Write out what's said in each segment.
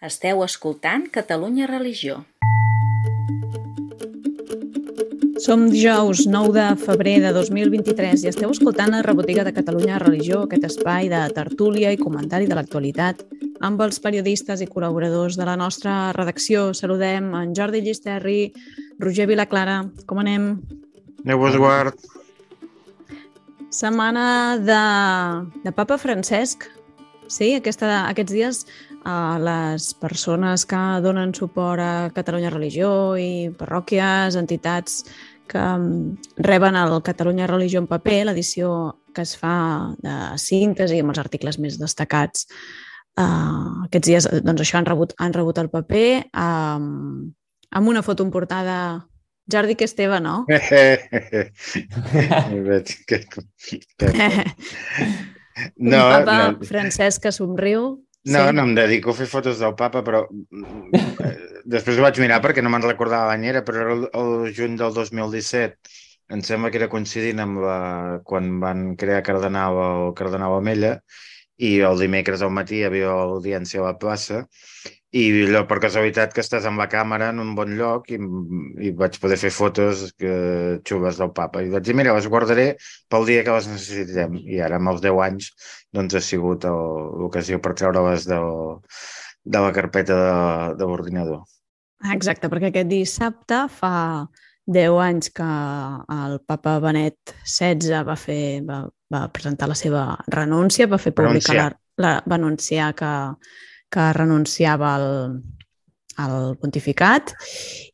Esteu escoltant Catalunya Religió. Som dijous 9 de febrer de 2023 i esteu escoltant la Rebotiga de Catalunya Religió, aquest espai de tertúlia i comentari de l'actualitat amb els periodistes i col·laboradors de la nostra redacció. Saludem en Jordi Llisterri, Roger Vilaclara. Com anem? Déu vos guard. Setmana de, de papa Francesc. Sí, aquesta, aquests dies a les persones que donen suport a Catalunya Religió i parròquies, entitats que mm, reben el Catalunya Religió en paper, l'edició que es fa de síntesi amb els articles més destacats. Uh, aquests dies, doncs això, han rebut, han rebut el paper um, amb una foto en portada Jordi que Esteve, no? que... no, un papa no. Francesc que somriu no, sí. no em dedico a fer fotos del papa, però eh, després ho vaig mirar perquè no me'n recordava l'any era, però era el, el juny del 2017. Em sembla que era coincidint amb la, quan van crear Cardenal el Cardenal Amella i el dimecres al matí hi havia l'audiència a la plaça i allò, per casualitat que estàs amb la càmera en un bon lloc i, i vaig poder fer fotos que, xules del papa. I vaig dir, mira, les guardaré pel dia que les necessitem. I ara, amb els 10 anys, doncs ha sigut l'ocasió per treure-les de, de la carpeta de, de l'ordinador. Exacte, perquè aquest dissabte fa 10 anys que el papa Benet XVI va, fer, va, va presentar la seva renúncia, va fer pública la, la, va anunciar que que renunciava al, al pontificat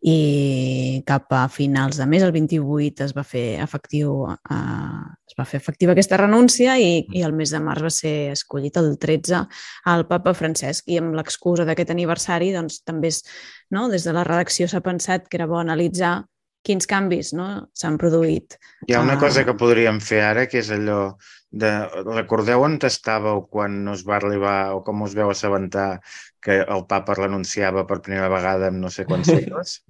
i cap a finals de mes, el 28, es va fer efectiu eh, es va fer efectiva aquesta renúncia i, i el mes de març va ser escollit el 13 al papa Francesc. I amb l'excusa d'aquest aniversari doncs també és, no, des de la redacció s'ha pensat que era bo analitzar quins canvis no, s'han produït. Hi ha una uh... cosa que podríem fer ara, que és allò de... Recordeu on estàveu quan us va arribar o com us veu assabentar que el papa renunciava per primera vegada en no sé quants segles?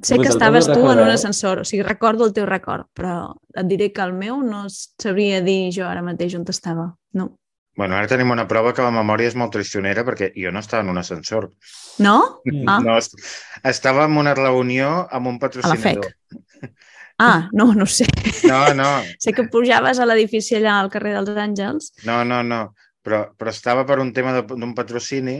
sé que estaves tu en un ascensor, o sigui, recordo el teu record, però et diré que el meu no sabria dir jo ara mateix on estava, no. Bueno, ara tenim una prova que la memòria és molt traicionera perquè jo no estava en un ascensor. No? Ah. No, estava en una reunió amb un patrocinador. A la FEC. Ah, no, no sé. No, no. sé que pujaves a l'edifici allà al carrer dels Àngels. No, no, no però, però estava per un tema d'un patrocini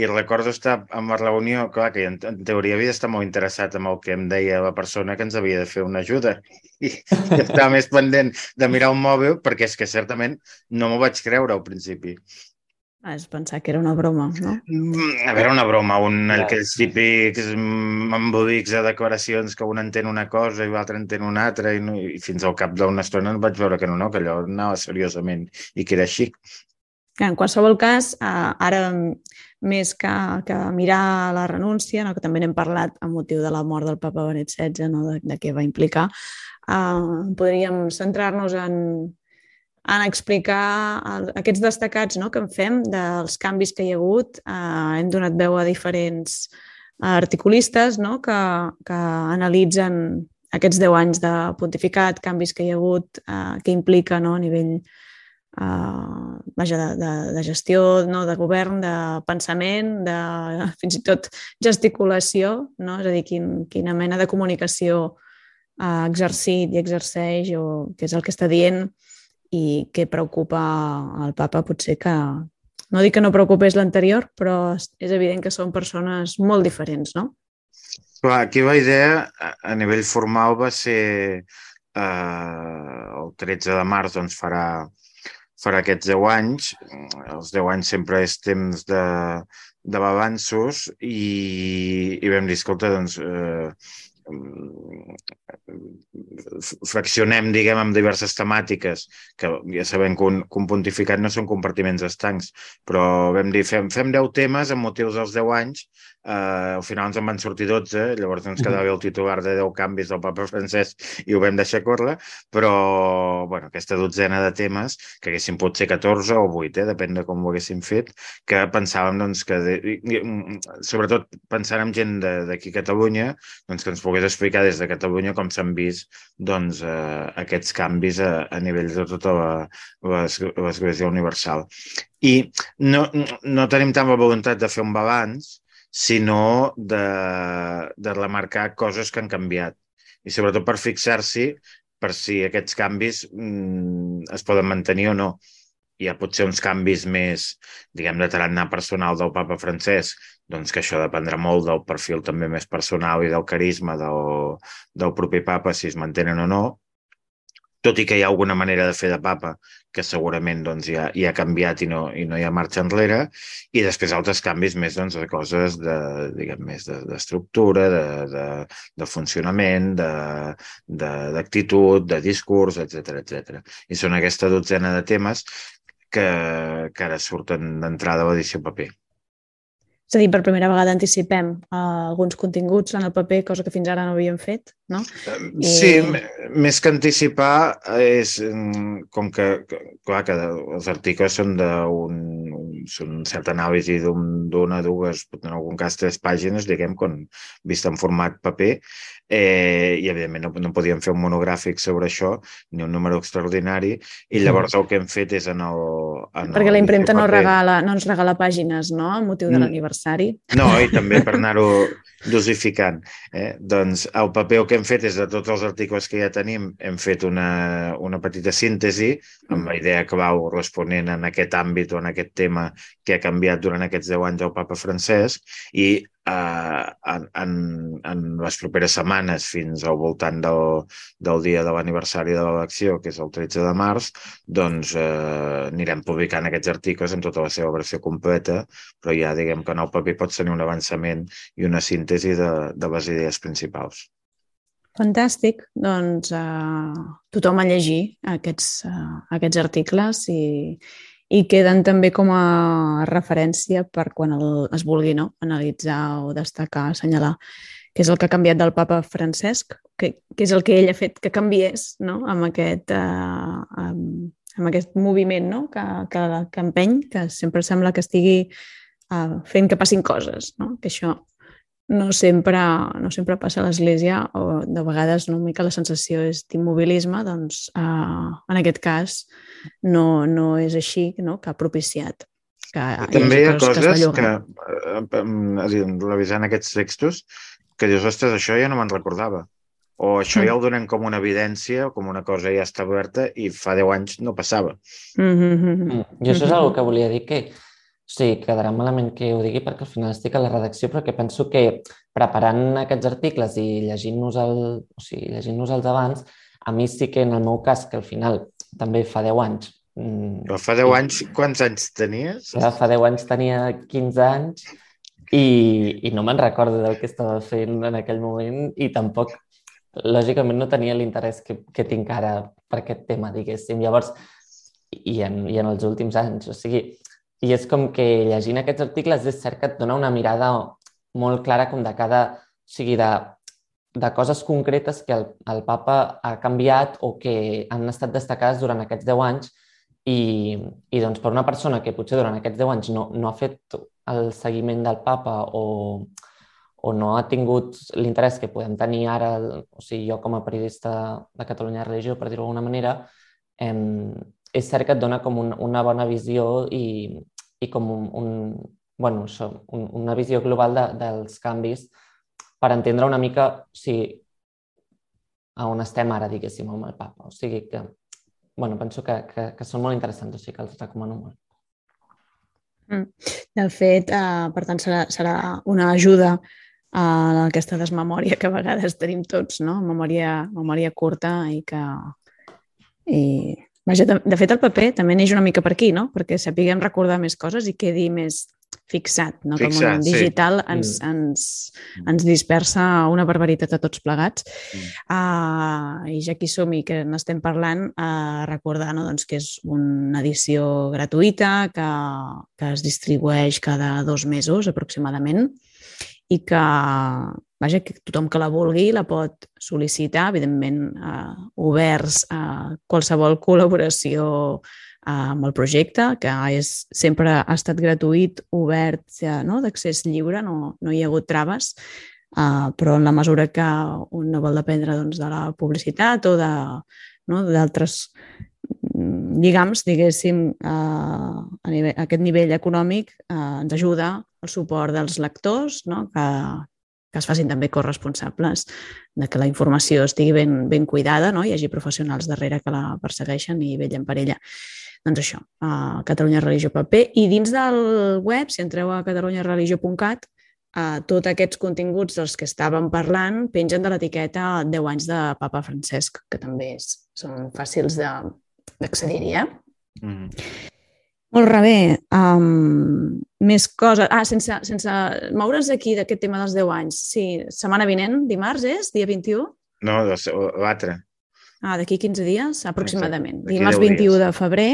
i recordo estar en la reunió, clar, que en, en teoria havia d'estar molt interessat amb el que em deia la persona que ens havia de fer una ajuda i, i estava més pendent de mirar un mòbil perquè és que certament no m'ho vaig creure al principi. Vas pensar que era una broma, no? Mm, a veure, una broma, un, ja. aquells típics embolics de declaracions que un entén una cosa i l'altre entén una altra i, no, i fins al cap d'una estona vaig veure que no, no, que allò anava seriosament i que era així. En qualsevol cas, eh, ara més que, que mirar la renúncia, no, que també n'hem parlat amb motiu de la mort del papa Benet XVI, no, de, de què va implicar, eh, podríem centrar-nos en, en explicar el, aquests destacats no, que en fem dels canvis que hi ha hagut. Eh, hem donat veu a diferents articulistes no, que, que analitzen aquests 10 anys de pontificat, canvis que hi ha hagut, eh, que implica no, a nivell uh, vaja, de, de, de gestió, no? de govern, de pensament, de fins i tot gesticulació, no? és a dir, quin, quina mena de comunicació ha exercit i exerceix o què és el que està dient i què preocupa al papa potser que, no dic que no preocupés l'anterior, però és evident que són persones molt diferents, no? Clar, aquí la idea a nivell formal va ser eh, el 13 de març doncs farà farà aquests 10 anys. Els 10 anys sempre és temps de, de balanços i, i vam dir, escolta, doncs, eh, fraccionem, diguem, amb diverses temàtiques, que ja sabem que un, que un pontificat no són compartiments estancs, però vam dir, fem, fem 10 temes amb motius dels 10 anys Uh, al final ens en van sortir 12, llavors ens quedava el titular de 10 canvis del papa francès i ho vam deixar córrer, però bueno, aquesta dotzena de temes, que haguessin pot ser 14 o 8, eh, depèn de com ho haguéssim fet, que pensàvem doncs, que, de, sobretot pensant en gent d'aquí a Catalunya, doncs, que ens pogués explicar des de Catalunya com s'han vist doncs, uh, aquests canvis a, a nivell de tota l'Església Universal. I no, no tenim tant la voluntat de fer un balanç, sinó de, de remarcar coses que han canviat. I sobretot per fixar-s'hi per si aquests canvis mm, es poden mantenir o no. Hi ha potser uns canvis més, diguem, de tarannà personal del papa francès, doncs que això dependrà molt del perfil també més personal i del carisma del, del propi papa, si es mantenen o no, tot i que hi ha alguna manera de fer de papa que segurament doncs, ja, ja ha canviat i no, i no hi ha marxa enrere, i després altres canvis més doncs, de coses de, diguem, més d'estructura, de, de, de, de funcionament, d'actitud, de, de, de discurs, etc etc. I són aquesta dotzena de temes que, que ara surten d'entrada a l'edició paper. És a dir, per primera vegada anticipem uh, alguns continguts en el paper, cosa que fins ara no havíem fet, no? Sí, I... més que anticipar és mm, com que, clar, que els articles són d'un són certa anàlisi d'una, dues, en algun cas tres pàgines, diguem, quan vist en format paper, eh, i evidentment no, no podíem fer un monogràfic sobre això, ni un número extraordinari, i llavors el que hem fet és en el... En Perquè el la impremta no, regala, no ens regala pàgines, no?, al motiu de mm. l'aniversari. No, i també per anar-ho dosificant. Eh? Doncs el paper el que hem fet és de tots els articles que ja tenim, hem fet una, una petita síntesi amb la idea clau responent en aquest àmbit o en aquest tema que ha canviat durant aquests 10 anys el papa francès i eh, en, en, en les properes setmanes fins al voltant del, del dia de l'aniversari de l'elecció, que és el 13 de març, doncs eh, anirem publicant aquests articles en tota la seva versió completa, però ja diguem que en el paper pots tenir un avançament i una síntesi de, de les idees principals. Fantàstic. Doncs eh, tothom a llegir aquests, eh, aquests articles i, i queden també com a referència per quan el, es vulgui no? analitzar o destacar, assenyalar què és el que ha canviat del papa Francesc, què, què és el que ell ha fet que canviés no? amb, aquest, uh, amb, amb aquest moviment no? que, que, que empeny, que sempre sembla que estigui uh, fent que passin coses, no? que això no sempre, no sempre passa a l'Església o de vegades una mica la sensació és d'immobilisme, doncs eh, en aquest cas no, no és així, no? que ha propiciat que També hi ha coses que, que eh, eh, revisant aquests textos, que dius, ostres, això ja no me'n recordava. O això mm. ja ho donen com una evidència, com una cosa ja establerta, i fa 10 anys no passava. Mm -hmm. mm. I això és una que volia dir, que Sí, quedarà malament que ho digui perquè al final estic a la redacció, però que penso que preparant aquests articles i llegint-nos el, o sigui, llegint els abans, a mi sí que en el meu cas, que al final també fa 10 anys... Mm, però fa 10 i, anys, quants anys tenies? Ja, fa 10 anys tenia 15 anys i, i no me'n recordo del que estava fent en aquell moment i tampoc, lògicament, no tenia l'interès que, que tinc ara per aquest tema, diguéssim. Llavors, i en, i en els últims anys, o sigui, i és com que llegint aquests articles és cert que et dona una mirada molt clara com de cada... O sigui, de, de coses concretes que el, el papa ha canviat o que han estat destacades durant aquests 10 anys i, i doncs per una persona que potser durant aquests 10 anys no, no ha fet el seguiment del papa o, o no ha tingut l'interès que podem tenir ara, o sigui, jo com a periodista de Catalunya Religió, per dir-ho d'alguna manera, eh, és cert que et dona com un, una bona visió i, i com un, un, bueno, això, un, una visió global de, dels canvis per entendre una mica sigui, a on estem ara, diguéssim, amb el papa. O sigui que, bueno, penso que, que, que són molt interessants, o sigui que els recomano molt. Mm. De fet, eh, per tant, serà, serà una ajuda a aquesta desmemòria que a vegades tenim tots, no? Memòria, memòria curta i que i Vaja, de, de fet, el paper també neix una mica per aquí, no? Perquè sapiguem recordar més coses i quedi més fixat, no? Fixat, el món digital sí. ens, mm. ens, ens dispersa una barbaritat a tots plegats. Mm. Uh, I ja que som i que n'estem parlant, uh, recordar no? doncs que és una edició gratuïta que, que es distribueix cada dos mesos aproximadament i que, vaja, que tothom que la vulgui la pot sol·licitar, evidentment eh, oberts a qualsevol col·laboració eh, amb el projecte, que és, sempre ha estat gratuït, obert, ja, no? d'accés lliure, no, no hi ha hagut traves, eh, però en la mesura que un no vol dependre doncs, de la publicitat o d'altres no? Lligams, diguéssim, eh, a, nivell, a aquest nivell econòmic eh, ens ajuda el suport dels lectors, no? que, que es facin també corresponsables de que la informació estigui ben, ben cuidada, no? hi hagi professionals darrere que la persegueixen i vellen per ella. Doncs això, a Catalunya Religió Paper. I dins del web, si entreu a catalunyareligió.cat, eh, tots aquests continguts dels que estàvem parlant pengen de l'etiqueta 10 anys de Papa Francesc, que també és, són fàcils de, d'accedir-hi, eh? Mm -hmm. Molt bé. Um, més coses. Ah, sense, sense moure's aquí d'aquest tema dels 10 anys. Sí, setmana vinent, dimarts és? Dia 21? No, l'altre. Ah, d'aquí 15 dies, aproximadament. Dimarts 21 de febrer,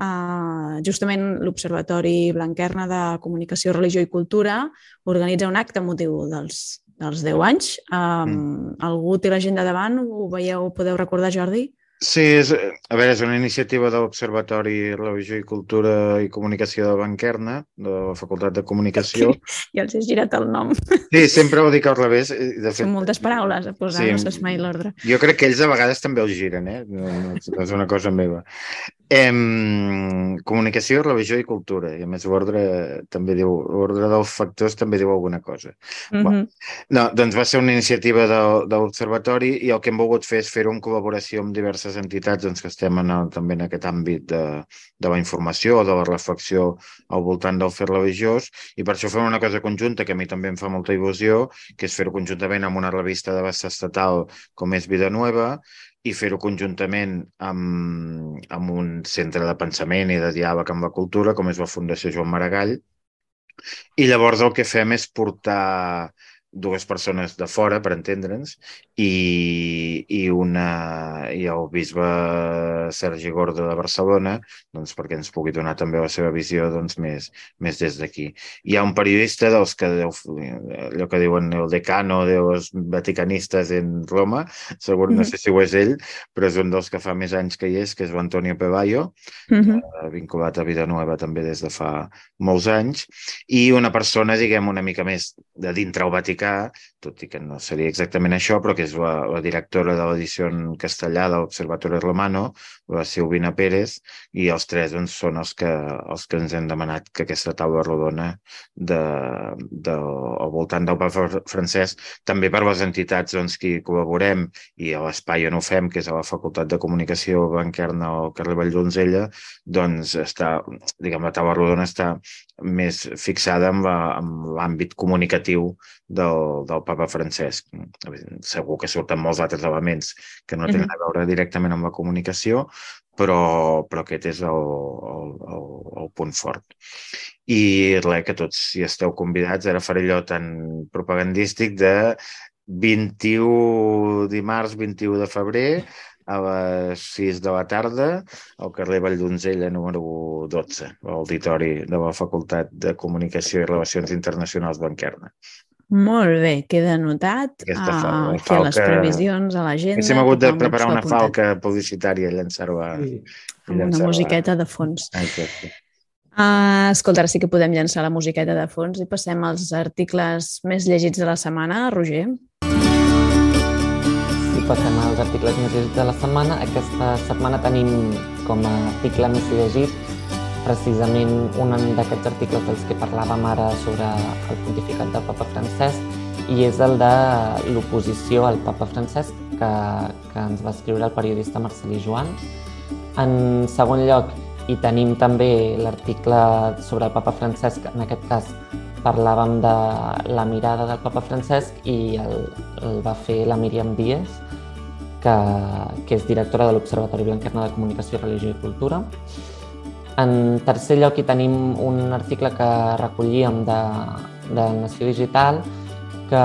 uh, justament l'Observatori Blanquerna de Comunicació, Religió i Cultura organitza un acte motiu dels, dels 10 anys. Um, mm. Algú té l'agenda davant? Ho veieu, ho podeu recordar, Jordi? Sí, és, a veure, és una iniciativa de l'Observatori Religió i Cultura i Comunicació de Banquerna, de la Facultat de Comunicació. Ja els he girat el nom. Sí, sempre ho dic al revés. De fet, Són moltes paraules a posar, sí, no saps mai l'ordre. Jo crec que ells a vegades també el giren, eh? No, no és una cosa meva. Em, comunicació, religió i cultura. I a més l'ordre també diu, l'ordre dels factors també diu alguna cosa. Mm -hmm. bueno, no, doncs va ser una iniciativa de, de l'Observatori i el que hem volgut fer és fer-ho en col·laboració amb diverses entitats doncs, que estem en el, també en aquest àmbit de, de la informació, de la reflexió al voltant del fer religiós i per això fem una cosa conjunta que a mi també em fa molta il·lusió, que és fer-ho conjuntament amb una revista de base estatal com és Vida Nueva i fer-ho conjuntament amb, amb un centre de pensament i de diàleg amb la cultura, com és la Fundació Joan Maragall. I llavors el que fem és portar dues persones de fora, per entendre'ns, i, i, una, i el bisbe Sergi Gordo de Barcelona, doncs perquè ens pugui donar també la seva visió doncs, més, més des d'aquí. Hi ha un periodista dels que allò que diuen el decano dels vaticanistes en Roma, segur, mm -hmm. no sé si ho és ell, però és un dels que fa més anys que hi és, que és l'Antonio Pevallo, mm -hmm. vinculat a Vida Nueva també des de fa molts anys, i una persona, diguem, una mica més de dintre el Vaticà Vaticà, tot i que no seria exactament això, però que és la, la directora de l'edició en castellà de l'Observatori Romano, la Silvina Pérez, i els tres doncs, són els que, els que ens han demanat que aquesta taula rodona de, de, al voltant del Papa francès, també per les entitats doncs, que hi col·laborem i a l'espai on ho fem, que és a la Facultat de Comunicació Banquerna o carrer Valldonzella, doncs està, diguem, la taula rodona està més fixada en l'àmbit comunicatiu del, del papa Francesc. Segur que surten molts altres elements que no tenen a veure directament amb la comunicació, però, però aquest és el, el, el, el punt fort. I res, que tots hi esteu convidats, ara faré allò tan propagandístic de 21 dimarts 21 de febrer a les 6 de la tarda al carrer Valldonzella número 12, l'auditori de la Facultat de Comunicació i Relacions Internacionals Banquerna. Molt bé, queda anotat Aquesta fa, uh, que les previsions a l'agenda. Hauríem hagut de preparar una falca publicitària i llançar-ho a... Sí. Amb una musiqueta de fons. Exacte. Uh, escolta, ara sí que podem llançar la musiqueta de fons i passem als articles més llegits de la setmana. Roger? Passem als articles més llegits de la setmana. Aquesta setmana tenim com a article més llegit precisament un d'aquests articles dels que parlàvem ara sobre el pontificat del papa Francesc i és el de l'oposició al papa Francesc que, que ens va escriure el periodista Marcelí Joan. En segon lloc, hi tenim també l'article sobre el papa Francesc, en aquest cas parlàvem de la mirada del papa Francesc i el, el va fer la Míriam Díez, que, que és directora de l'Observatori Blanquerna de Comunicació, Religió i Cultura. En tercer lloc, hi tenim un article que recollíem de, de Nació Digital que,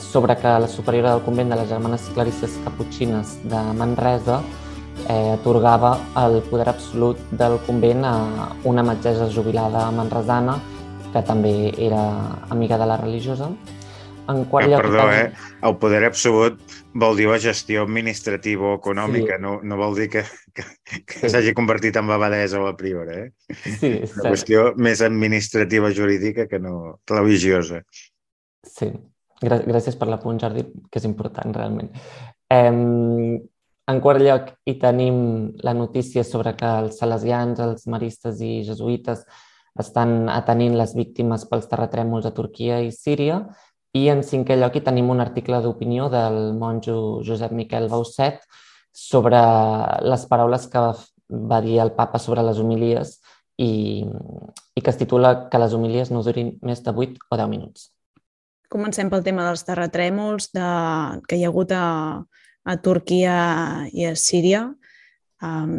sobre que la superiora del convent de les germanes clarisses caputxines de Manresa eh, atorgava el poder absolut del convent a una metgessa jubilada manresana que també era amiga de la religiosa. En quart eh, lloc... perdó, eh? El poder absolut vol dir la gestió administrativa o econòmica, Sí. no, no vol dir que, que, que Sí. s'hagi convertit en babadesa o a priori, eh? Sí, és Una cert. qüestió més administrativa jurídica que no religiosa. Sí, Grà gràcies per l'apunt, Jordi, que és important realment. Eh, en quart lloc, hi tenim la notícia sobre que els salesians, els maristes i jesuïtes estan atenint les víctimes pels terratrèmols a Turquia i Síria. I en cinquè lloc hi tenim un article d'opinió del monjo Josep Miquel Bauset sobre les paraules que va dir el papa sobre les homilies i, i que es titula que les homilies no durin més de 8 o 10 minuts. Comencem pel tema dels terratrèmols de, que hi ha hagut a, a Turquia i a Síria, um,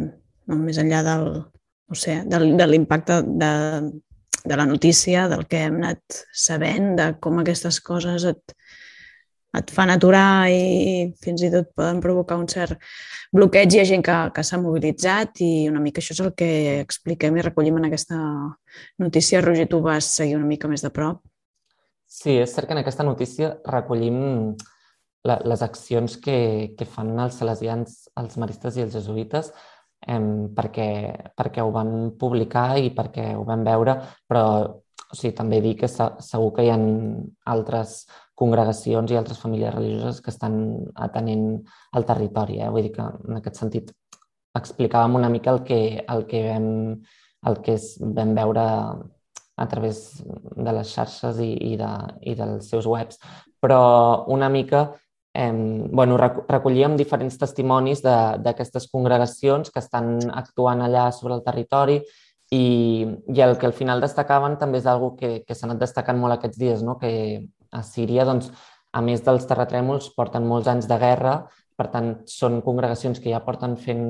no, més enllà del, no sé, del, de l'impacte de, de la notícia, del que hem anat sabent, de com aquestes coses et, et fan aturar i fins i tot poden provocar un cert bloqueig. Hi ha gent que, que s'ha mobilitzat i una mica això és el que expliquem i recollim en aquesta notícia. Roger, tu vas seguir una mica més de prop. Sí, és cert que en aquesta notícia recollim la, les accions que, que fan els salesians, els maristes i els jesuïtes eh, perquè, perquè ho van publicar i perquè ho vam veure, però o sigui, també dir que se, segur que hi ha altres congregacions i altres famílies religioses que estan atenent el territori. Eh? Vull dir que en aquest sentit explicàvem una mica el que, el que, vam, el que vam veure a través de les xarxes i, i, de, i dels seus webs, però una mica eh, bueno, recollíem diferents testimonis d'aquestes congregacions que estan actuant allà sobre el territori i, i el que al final destacaven també és algo que, que s'ha anat destacant molt aquests dies, no? que a Síria, doncs, a més dels terratrèmols, porten molts anys de guerra, per tant, són congregacions que ja porten fent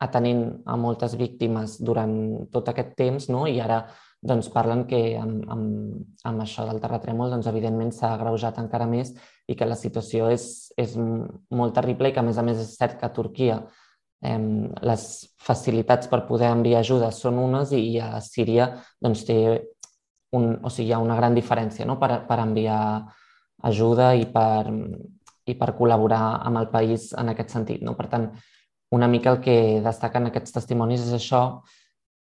atenent a moltes víctimes durant tot aquest temps, no? i ara doncs parlen que amb, amb, amb això del terratrèmol doncs, evidentment s'ha agreujat encara més i que la situació és, és molt terrible i que a més a més és cert que a Turquia eh, les facilitats per poder enviar ajuda són unes i a Síria doncs, té un, o sigui, hi ha una gran diferència no? per, per enviar ajuda i per, i per col·laborar amb el país en aquest sentit. No? Per tant, una mica el que destaquen aquests testimonis és això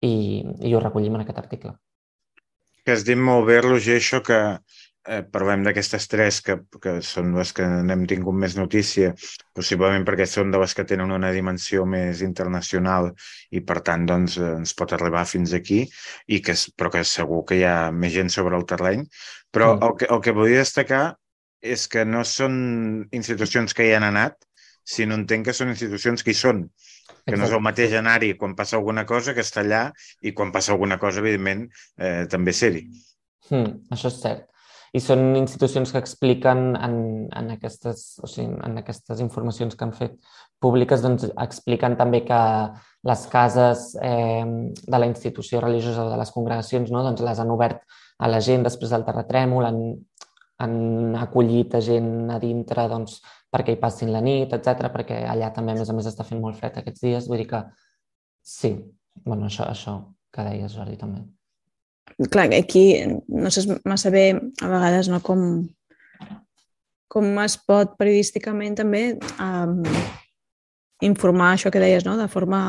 i, i ho recollim en aquest article que has dit molt bé, Roger, això que eh, parlem d'aquestes tres que, que són les que n'hem tingut més notícia, possiblement perquè són de les que tenen una dimensió més internacional i, per tant, doncs, ens pot arribar fins aquí, i que, però que segur que hi ha més gent sobre el terreny. Però mm. el, que, el que volia destacar és que no són institucions que hi han anat, sinó entenc que són institucions que hi són que no és el mateix anar-hi quan passa alguna cosa que estar allà i quan passa alguna cosa, evidentment, eh, també ser-hi. Mm, això és cert. I són institucions que expliquen en, en, aquestes, o sigui, en aquestes informacions que han fet públiques, doncs expliquen també que les cases eh, de la institució religiosa de les congregacions no, doncs les han obert a la gent després del terratrèmol, han, han acollit a gent a dintre doncs, perquè hi passin la nit, etc perquè allà també, a més a més, està fent molt fred aquests dies. Vull dir que sí, bueno, això, això que deies, Jordi, també. Clar, aquí no sé massa bé a vegades no, com, com es pot periodísticament també um, informar això que deies, no? de forma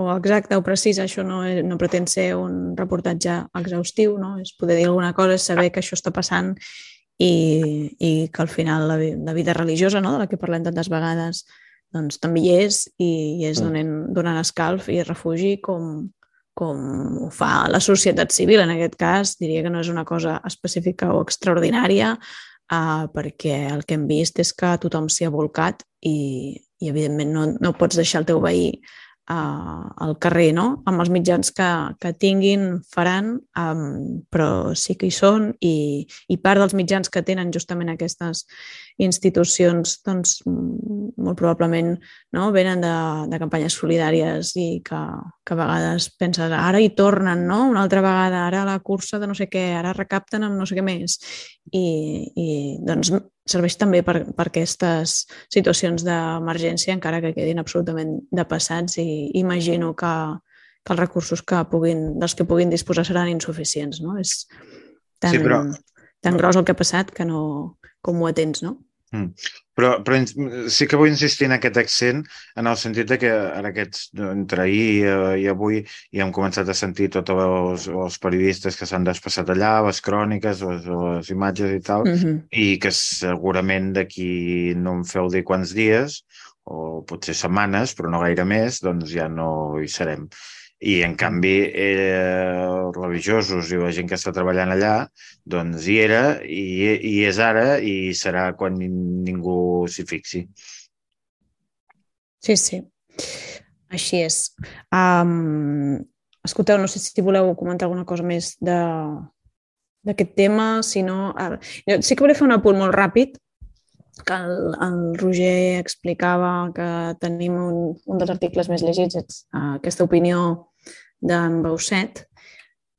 o exacta o precisa, això no, no pretén ser un reportatge exhaustiu, no? és poder dir alguna cosa, és saber que això està passant i, i que al final la, la vida religiosa, no? de la que parlem tantes vegades, doncs també hi és i, i és donant, donant escalf i refugi com, com ho fa la societat civil. En aquest cas, diria que no és una cosa específica o extraordinària, uh, perquè el que hem vist és que tothom s'hi ha volcat i, i evidentment, no, no pots deixar el teu veí uh, al carrer, no? Amb els mitjans que, que tinguin, faran, um, però sí que hi són i, i part dels mitjans que tenen justament aquestes institucions, doncs, molt probablement no? venen de, de campanyes solidàries i que, que a vegades penses, ara hi tornen, no? Una altra vegada, ara la cursa de no sé què, ara recapten amb no sé què més. I, i doncs serveix també per, per aquestes situacions d'emergència, encara que quedin absolutament depassats i imagino que, que els recursos que puguin, dels que puguin disposar seran insuficients. No? És tan... Sí, però tan gros el que ha passat que no... com ho atens, no? Mm. Però, però sí que vull insistir en aquest accent en el sentit de que en aquests, entre ahir eh, i avui ja hem començat a sentir tots els, els periodistes que s'han despassat allà, les cròniques, les, les imatges i tal, Mm -hmm. i que segurament d'aquí no em feu dir quants dies, o potser setmanes, però no gaire més, doncs ja no hi serem. I, en canvi, eh, els religiosos i la gent que està treballant allà, doncs hi era, i, i és ara, i serà quan ningú s'hi fixi. Sí, sí. Així és. Um, escolteu, no sé si voleu comentar alguna cosa més de d'aquest tema, si no... Uh, sí que volia fer un apunt molt ràpid, que el, el Roger explicava que tenim un, un dels articles més llegits, uh, aquesta opinió d'en Bausset,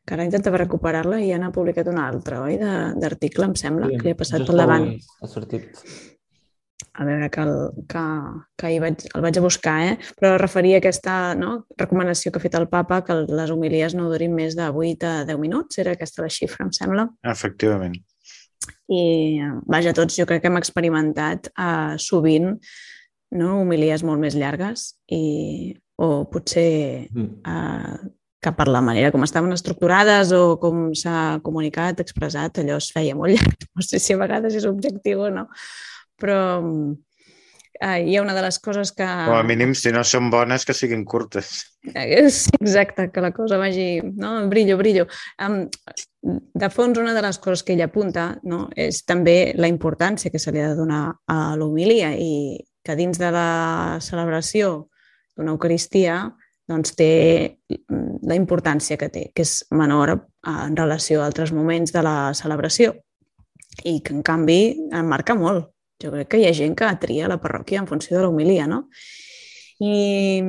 que ara intentava recuperar-la i ja n'ha publicat una altra, oi, d'article, em sembla, sí, que li ha passat pel davant. Ha sortit. A veure, que, el, que, que hi vaig, el vaig a buscar, eh? però referia a aquesta no, recomanació que ha fet el papa que les homilies no durin més de 8 a 10 minuts, era aquesta la xifra, em sembla. Efectivament. I, vaja, tots jo crec que hem experimentat uh, sovint no, homilies molt més llargues i, o potser uh, que per la manera com estaven estructurades o com s'ha comunicat, expressat, allò es feia molt llarg. No sé si a vegades és objectiu o no, però eh, hi ha una de les coses que... Com a mínim, si no són bones, que siguin curtes. Sí, exacte, que la cosa vagi... No? Brillo, brillo. Um, de fons, una de les coses que ell apunta no? és també la importància que se li ha de donar a l'homilia i que dins de la celebració d'una Eucaristia doncs té la importància que té, que és menor en relació a altres moments de la celebració i que, en canvi, en marca molt. Jo crec que hi ha gent que tria la parròquia en funció de l'homilia, no? I,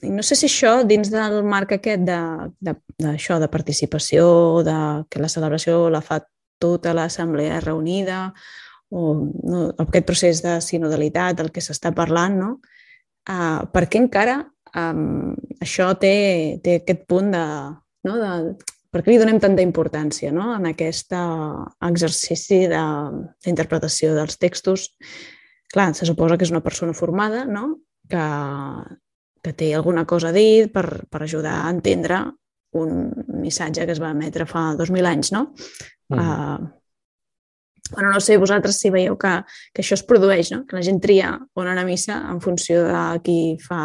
I no sé si això, dins del marc aquest d'això, de, de, de participació, de que la celebració la fa tota l'assemblea reunida, o no, aquest procés de sinodalitat del que s'està parlant, no? Uh, per què encara um, això té, té aquest punt de, no, de, per què li donem tanta importància no? en aquest exercici d'interpretació de, dels textos? Clar, se suposa que és una persona formada, no? que, que té alguna cosa a dir per, per ajudar a entendre un missatge que es va emetre fa 2.000 anys, no? Mm. Uh, bueno, no sé vosaltres si veieu que, que això es produeix, no? que la gent tria on anar a missa en funció de qui fa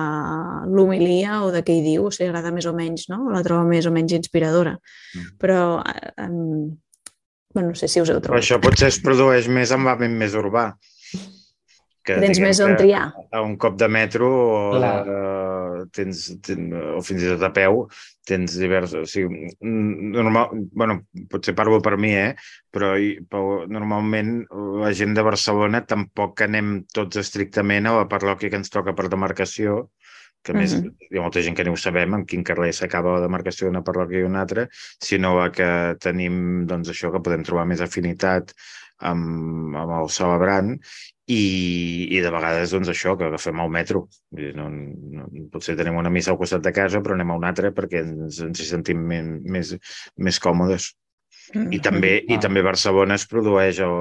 l'homilia o de què hi diu, o si li agrada més o menys, no? o la troba més o menys inspiradora. Mm. Però um, bueno, no sé si us heu trobat. Però això potser es produeix més en l'àmbit més urbà. Que, Tens més on triar. A un cop de metro o, uh, tens, tens, o fins i tot a peu tens diversos... O sigui, normal, bueno, potser parlo per mi, eh? Però, però normalment la gent de Barcelona tampoc anem tots estrictament a la parròquia que ens toca per demarcació, que a més mm -hmm. hi ha molta gent que no ho sabem en quin carrer s'acaba la demarcació d'una parròquia i una altra, sinó que tenim doncs, això que podem trobar més afinitat amb, amb el celebrant i, i de vegades doncs això, que agafem el metro no, no, potser tenim una missa al costat de casa però anem a una altra perquè ens, ens hi sentim més, més, més còmodes i també, mm, i també Barcelona es produeix el,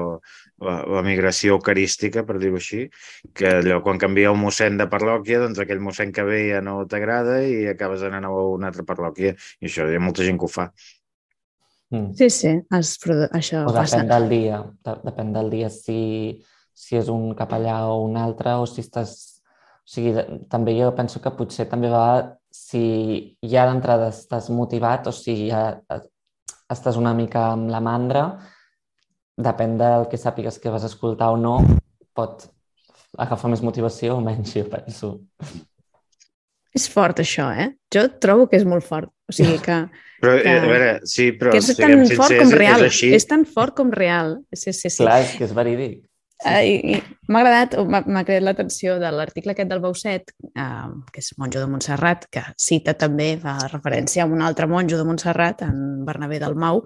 la, la migració eucarística, per dir-ho així, que allò, quan canvia el mossèn de parròquia, doncs aquell mossèn que ve ja no t'agrada i acabes anant a una altra parròquia. I això hi ha molta gent que ho fa. Mm. Sí, sí, es, això o passa. depèn del dia, de, depèn del dia si si és un capellà o un altre, o si estàs... O sigui, també jo penso que potser també va si ja d'entrada estàs motivat o si ja estàs una mica amb la mandra, depèn del que sàpigues que vas escoltar o no, pot agafar més motivació o menys, jo penso. És fort, això, eh? Jo trobo que és molt fort. O sigui que... Però, que, a veure, sí, però... Que és tan sincers, fort com real. És, és, és tan fort com real. Sí, sí, sí. Clar, és que és verídic. Sí. M'ha agradat, m'ha creat l'atenció de l'article aquest del Bauset, eh, que és monjo de Montserrat, que cita també, fa referència a un altre monjo de Montserrat, en Bernabé del Mau,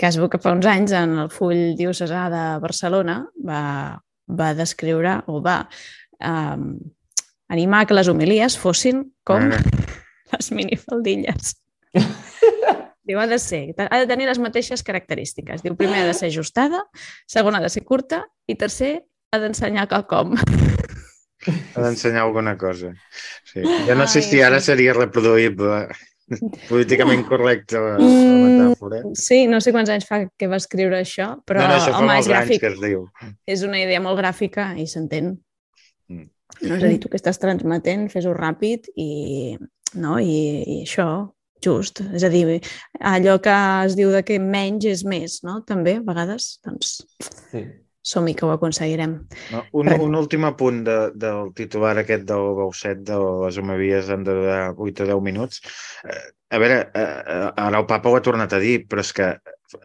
que es veu que fa uns anys en el full diocesà de Barcelona va, va descriure o va eh, animar que les homilies fossin com ah. Les minifaldilles. Diu, ha de ser, ha de tenir les mateixes característiques. Diu, primer ha de ser ajustada, segon ha de ser curta i tercer ha d'ensenyar quelcom. Ha d'ensenyar alguna cosa. Sí. Jo no sé si ara seria reproduïble políticament correcte la, la Mm, metàfora. Sí, no sé quants anys fa que va escriure això, però no, no, això fa home, és gràfic. que es diu. És una idea molt gràfica i s'entén. Mm. No, és a dir, tu que estàs transmetent, fes-ho ràpid i, no? I, i això, just. És a dir, allò que es diu de que menys és més, no? També, a vegades, doncs, Sí. som-hi que ho aconseguirem. No, un, un últim apunt de, del titular aquest del Bauset de les homeries han de durar 8 o 10 minuts. Eh, a veure, eh, eh, ara el papa ho ha tornat a dir, però és que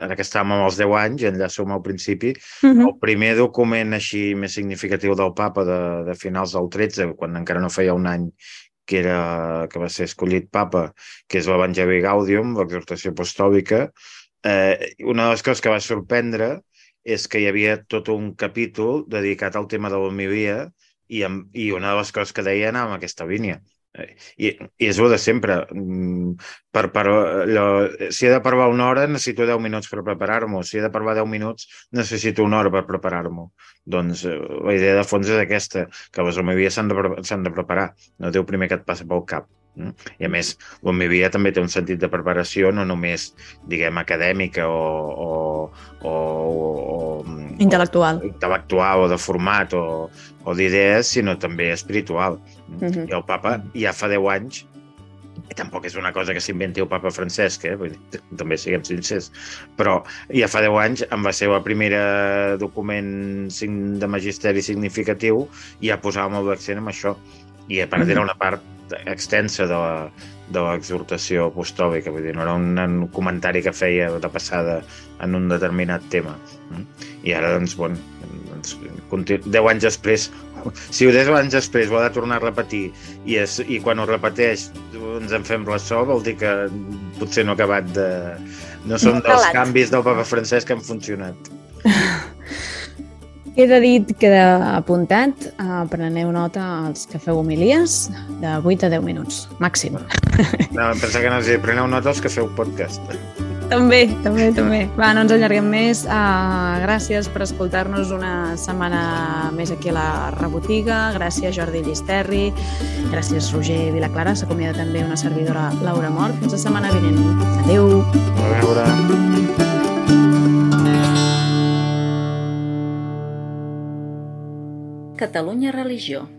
ara que estàvem amb els 10 anys, enllaço el principi, Mhm. el primer document així més significatiu del papa de, de finals del 13, quan encara no feia un any que, era, que va ser escollit papa, que és l'Evangeli Gaudium, l'exhortació apostòlica, eh, una de les coses que va sorprendre és que hi havia tot un capítol dedicat al tema de l'homilia i, amb, i una de les coses que deia anava en aquesta línia. I, és el de sempre. Mm, Per, per, allò, si he de parlar una hora, necessito 10 minuts per preparar-m'ho. Si he de parlar 10 minuts, necessito una hora per preparar-m'ho. Doncs eh, la idea de fons és aquesta, que les homilies s'han de, de preparar. No diu primer que et passa pel cap. Mm? I a més, l'homilia també té un sentit de preparació, no només, diguem, acadèmica o, o, o, o, o Intel·lectual. intel·lectual o de format o, o d'idees, sinó també espiritual. Mhm. I el papa ja fa 10 anys i tampoc és una cosa que s'inventi el papa Francesc, eh? Vull dir, també siguem sincers, però ja fa 10 anys em va ser el primer document de magisteri significatiu ja posava molt l'accent en això. I a part Mhm. era una part extensa de la, de l'exhortació apostòlica, vull dir, no era un, un comentari que feia de passada en un determinat tema. Mm? I ara, doncs, bueno, doncs. 10 anys després, si ho 10 anys després ho ha de tornar a repetir i, és, i quan ho repeteix ens en fem ressò, vol dir que potser no ha acabat de... No són No dels canvis del papa francès que han funcionat. Queda dit, queda apuntat. Uh, preneu nota als que feu homilies de 8 a 10 minuts, màxim. No, em pensava que no hi preneu nota els que feu podcast. També, també, també. Va, no ens allarguem més. Uh, gràcies per escoltar-nos una setmana més aquí a la Rebotiga. Gràcies, Jordi Llisterri. Gràcies, Roger Vilaclara. S'acomiada també una servidora, Laura Mort. Fins la setmana vinent. Adéu. A veure... Catalunya Religió